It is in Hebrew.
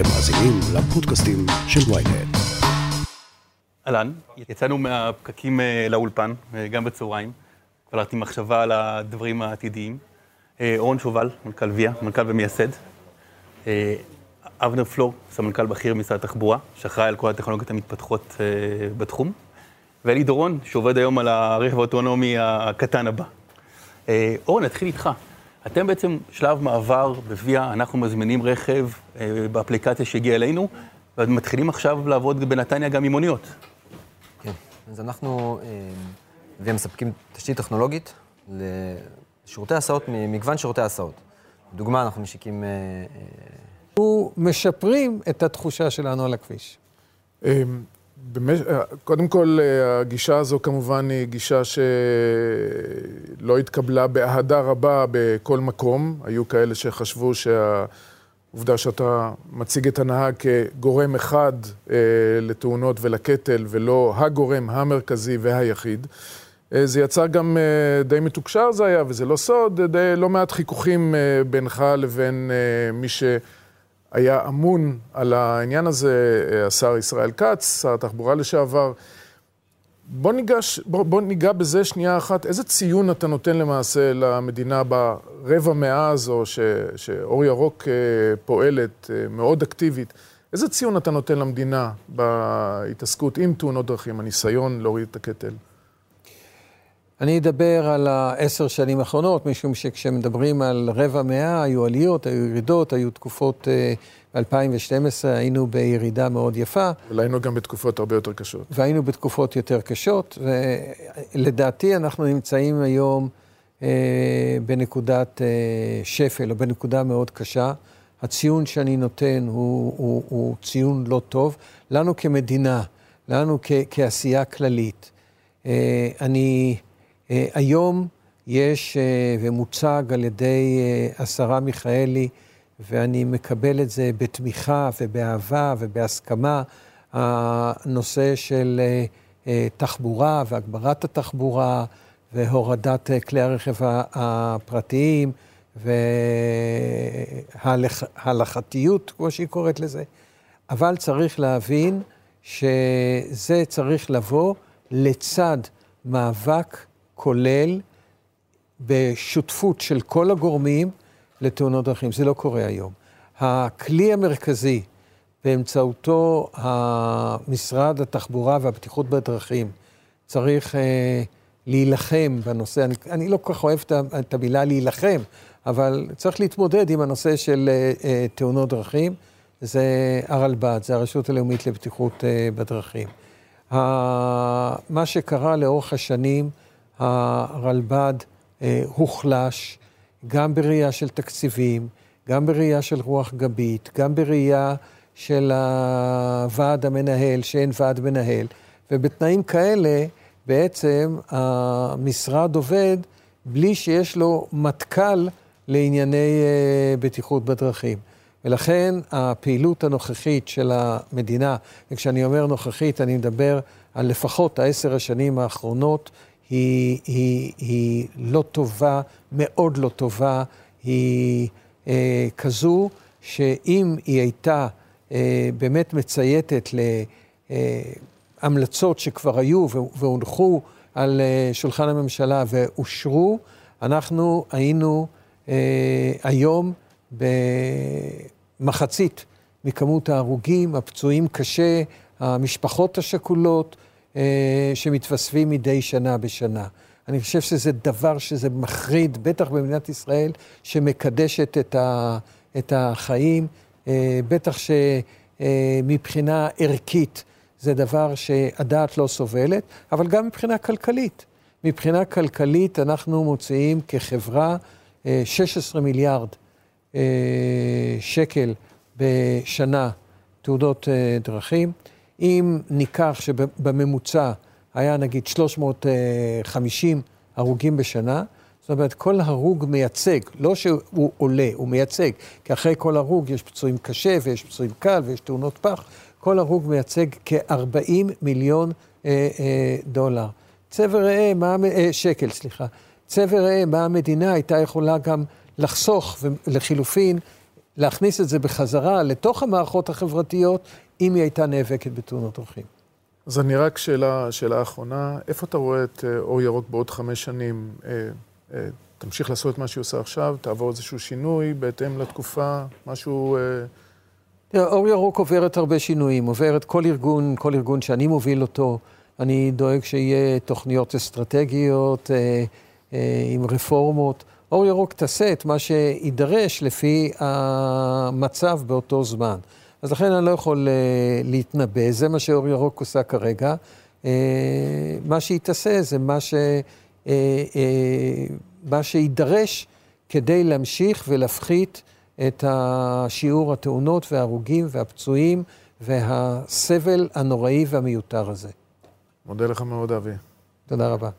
אתם מאזינים לפודקאסטים של ויינט. אהלן, יצאנו מהפקקים אה, לאולפן, אה, גם בצהריים. קלטתי מחשבה על הדברים העתידיים. אה, אורן שובל, מנכ"ל ויה, מנכ"ל ומייסד. אבנר פלור, סמנכ"ל בכיר במשרד התחבורה, שאחראי על כל הטכנולוגיות המתפתחות בתחום. ואלי דורון, שעובד היום על הרכב האוטונומי הקטן הבא. אורן, נתחיל איתך. אתם בעצם שלב מעבר בוויה, אנחנו מזמינים רכב באפליקציה שהגיעה אלינו, ומתחילים עכשיו לעבוד בנתניה גם עם מוניות. כן, אז אנחנו אה, מספקים תשתית טכנולוגית לשירותי הסעות, מגוון שירותי הסעות. דוגמה, אנחנו משיקים... אנחנו אה, אה, משפרים את התחושה שלנו על הכביש. קודם כל, הגישה הזו כמובן היא גישה שלא התקבלה באהדה רבה בכל מקום. היו כאלה שחשבו שה... עובדה שאתה מציג את הנהג כגורם אחד אה, לתאונות ולקטל, ולא הגורם המרכזי והיחיד. אה, זה יצר גם אה, די מתוקשר זה היה, וזה לא סוד, די לא מעט חיכוכים אה, בינך לבין אה, מי שהיה אמון על העניין הזה, אה, השר ישראל כץ, שר התחבורה לשעבר. בוא, ניגש, בוא, בוא ניגע בזה שנייה אחת. איזה ציון אתה נותן למעשה למדינה ברבע מאה הזו, ש, שאור ירוק אה, פועלת אה, מאוד אקטיבית? איזה ציון אתה נותן למדינה בהתעסקות עם תאונות דרכים, הניסיון להוריד את הקטל? אני אדבר על העשר שנים האחרונות, משום שכשמדברים על רבע מאה, היו עליות, היו ירידות, היו תקופות... אה, ב-2012 היינו בירידה מאוד יפה. אבל היינו גם בתקופות הרבה יותר קשות. והיינו בתקופות יותר קשות, ולדעתי אנחנו נמצאים היום אה, בנקודת אה, שפל, או בנקודה מאוד קשה. הציון שאני נותן הוא, הוא, הוא ציון לא טוב. לנו כמדינה, לנו כ, כעשייה כללית. אה, אני, אה, היום יש, אה, ומוצג על ידי אה, השרה מיכאלי, ואני מקבל את זה בתמיכה ובאהבה ובהסכמה, הנושא של אה, אה, תחבורה והגברת התחבורה והורדת אה, כלי הרכב הפרטיים וההלכתיות, כמו שהיא קוראת לזה. אבל צריך להבין שזה צריך לבוא לצד מאבק כולל בשותפות של כל הגורמים, לתאונות דרכים. זה לא קורה היום. הכלי המרכזי באמצעותו המשרד התחבורה והבטיחות בדרכים צריך אה, להילחם בנושא, אני, אני לא כל כך אוהב את המילה להילחם, אבל צריך להתמודד עם הנושא של אה, אה, תאונות דרכים. זה הרלב"ד, זה הרשות הלאומית לבטיחות אה, בדרכים. מה שקרה לאורך השנים, הרלב"ד אה, הוחלש, גם בראייה של תקציבים, גם בראייה של רוח גבית, גם בראייה של הוועד המנהל, שאין ועד מנהל, ובתנאים כאלה בעצם המשרד עובד בלי שיש לו מטכ"ל לענייני אה, בטיחות בדרכים. ולכן הפעילות הנוכחית של המדינה, וכשאני אומר נוכחית, אני מדבר על לפחות העשר השנים האחרונות, היא, היא, היא לא טובה, מאוד לא טובה, היא אה, כזו שאם היא הייתה אה, באמת מצייתת להמלצות שכבר היו והונחו על אה, שולחן הממשלה ואושרו, אנחנו היינו אה, היום במחצית מכמות ההרוגים, הפצועים קשה, המשפחות השכולות, אה, שמתווספים מדי שנה בשנה. אני חושב שזה דבר שזה מחריד, בטח במדינת ישראל, שמקדשת את, ה, את החיים, אה, בטח שמבחינה ערכית זה דבר שהדעת לא סובלת, אבל גם מבחינה כלכלית. מבחינה כלכלית אנחנו מוציאים כחברה 16 אה, מיליארד שקל בשנה תעודות דרכים. אם ניקח שבממוצע היה נגיד 350 הרוגים בשנה, זאת אומרת, כל הרוג מייצג, לא שהוא עולה, הוא מייצג, כי אחרי כל הרוג יש פצועים קשה ויש פצועים קל ויש תאונות פח, כל הרוג מייצג כ-40 מיליון אה, אה, דולר. צא וראה, מה, אה, שקל, סליחה. צא וראה מה המדינה הייתה יכולה גם לחסוך, ולחילופין, להכניס את זה בחזרה לתוך המערכות החברתיות, אם היא הייתה נאבקת בתאונות דרכים. אז אני רק שאלה, שאלה אחרונה, איפה אתה רואה את אה, אור ירוק בעוד חמש שנים? אה, אה, תמשיך לעשות את מה שהיא עושה עכשיו, תעבור איזשהו שינוי בהתאם לתקופה, משהו... תראה, אור ירוק עוברת הרבה שינויים, עוברת כל ארגון, כל ארגון שאני מוביל אותו, אני דואג שיהיה תוכניות אסטרטגיות אה, אה, עם רפורמות. אור ירוק תעשה את מה שיידרש לפי המצב באותו זמן. אז לכן אני לא יכול uh, להתנבא, זה מה שאור ירוק עושה כרגע. Uh, מה שהיא תעשה זה מה, ש, uh, מה שיידרש כדי להמשיך ולהפחית את השיעור התאונות וההרוגים והפצועים והסבל הנוראי והמיותר הזה. מודה לך מאוד, אבי. תודה רבה.